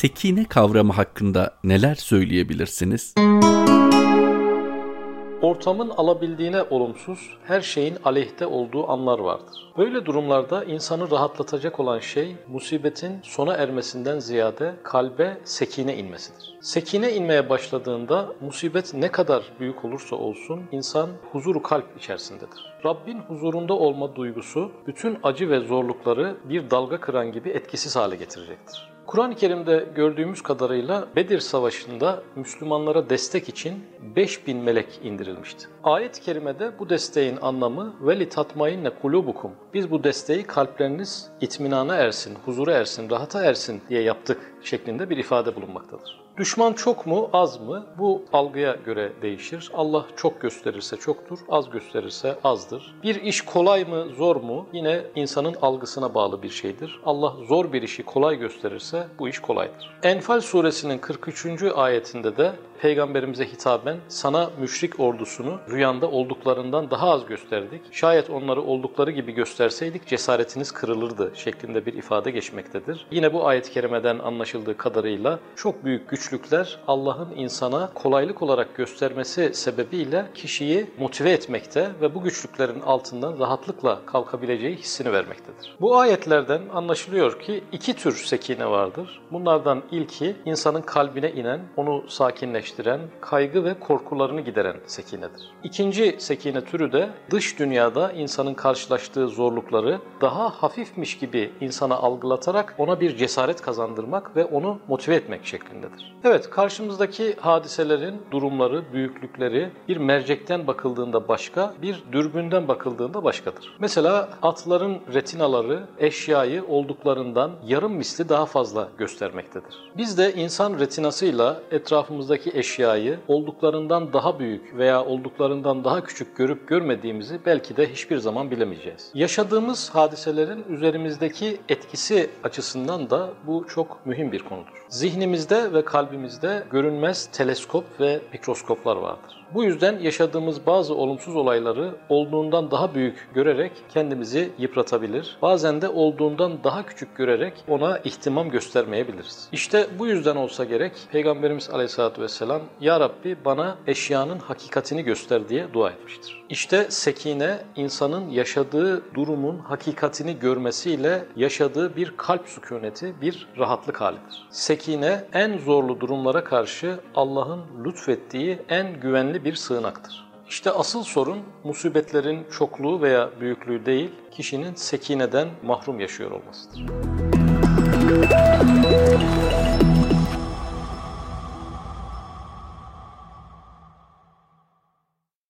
sekine kavramı hakkında neler söyleyebilirsiniz? Ortamın alabildiğine olumsuz, her şeyin aleyhte olduğu anlar vardır. Böyle durumlarda insanı rahatlatacak olan şey musibetin sona ermesinden ziyade kalbe sekine inmesidir. Sekine inmeye başladığında musibet ne kadar büyük olursa olsun insan huzuru kalp içerisindedir. Rabbin huzurunda olma duygusu bütün acı ve zorlukları bir dalga kıran gibi etkisiz hale getirecektir. Kur'an-ı Kerim'de gördüğümüz kadarıyla Bedir Savaşı'nda Müslümanlara destek için 5000 melek indirilmişti. Ayet-i kerimede bu desteğin anlamı veli tatmayinne kulubukum. Biz bu desteği kalpleriniz itminana ersin, huzura ersin, rahata ersin diye yaptık şeklinde bir ifade bulunmaktadır. Düşman çok mu, az mı? Bu algıya göre değişir. Allah çok gösterirse çoktur, az gösterirse azdır. Bir iş kolay mı, zor mu? Yine insanın algısına bağlı bir şeydir. Allah zor bir işi kolay gösterirse bu iş kolaydır. Enfal suresinin 43. ayetinde de Peygamberimize hitaben sana müşrik ordusunu rüyanda olduklarından daha az gösterdik. Şayet onları oldukları gibi gösterseydik cesaretiniz kırılırdı şeklinde bir ifade geçmektedir. Yine bu ayet-i kerimeden anlaşıldığı kadarıyla çok büyük güçlükler Allah'ın insana kolaylık olarak göstermesi sebebiyle kişiyi motive etmekte ve bu güçlüklerin altından rahatlıkla kalkabileceği hissini vermektedir. Bu ayetlerden anlaşılıyor ki iki tür sekine vardır. Bunlardan ilki insanın kalbine inen, onu sakinleştiren, kaygı ve korkularını gideren sekinedir. İkinci sekine türü de dış dünyada insanın karşılaştığı zorlukları daha hafifmiş gibi insana algılatarak ona bir cesaret kazandırmak ve onu motive etmek şeklindedir. Evet, karşımızdaki hadiselerin durumları, büyüklükleri bir mercekten bakıldığında başka, bir dürbünden bakıldığında başkadır. Mesela atların retinaları eşyayı olduklarından yarım misli daha fazla göstermektedir. Biz de insan retinasıyla etrafımızdaki eşyayı olduklarından daha büyük veya olduklarından daha küçük görüp görmediğimizi belki de hiçbir zaman bilemeyeceğiz. Yaşadığımız hadiselerin üzerimizdeki etkisi açısından da bu çok mühim bir konudur. Zihnimizde ve kalbimizde görünmez teleskop ve mikroskoplar vardır. Bu yüzden yaşadığımız bazı olumsuz olayları olduğundan daha büyük görerek kendimizi yıpratabilir. Bazen de olduğundan daha küçük görerek ona ihtimam göstermeyebiliriz. İşte bu yüzden olsa gerek Peygamberimiz Aleyhisselatü Vesselam Ya Rabbi bana eşyanın hakikatini göster diye dua etmiştir. İşte sekine insanın yaşadığı durumun hakikatini görmesiyle yaşadığı bir kalp sükuneti, bir rahatlık halidir. Sekine en zorlu durumlara karşı Allah'ın lütfettiği en güvenli bir sığınaktır. İşte asıl sorun musibetlerin çokluğu veya büyüklüğü değil, kişinin sekineden mahrum yaşıyor olmasıdır.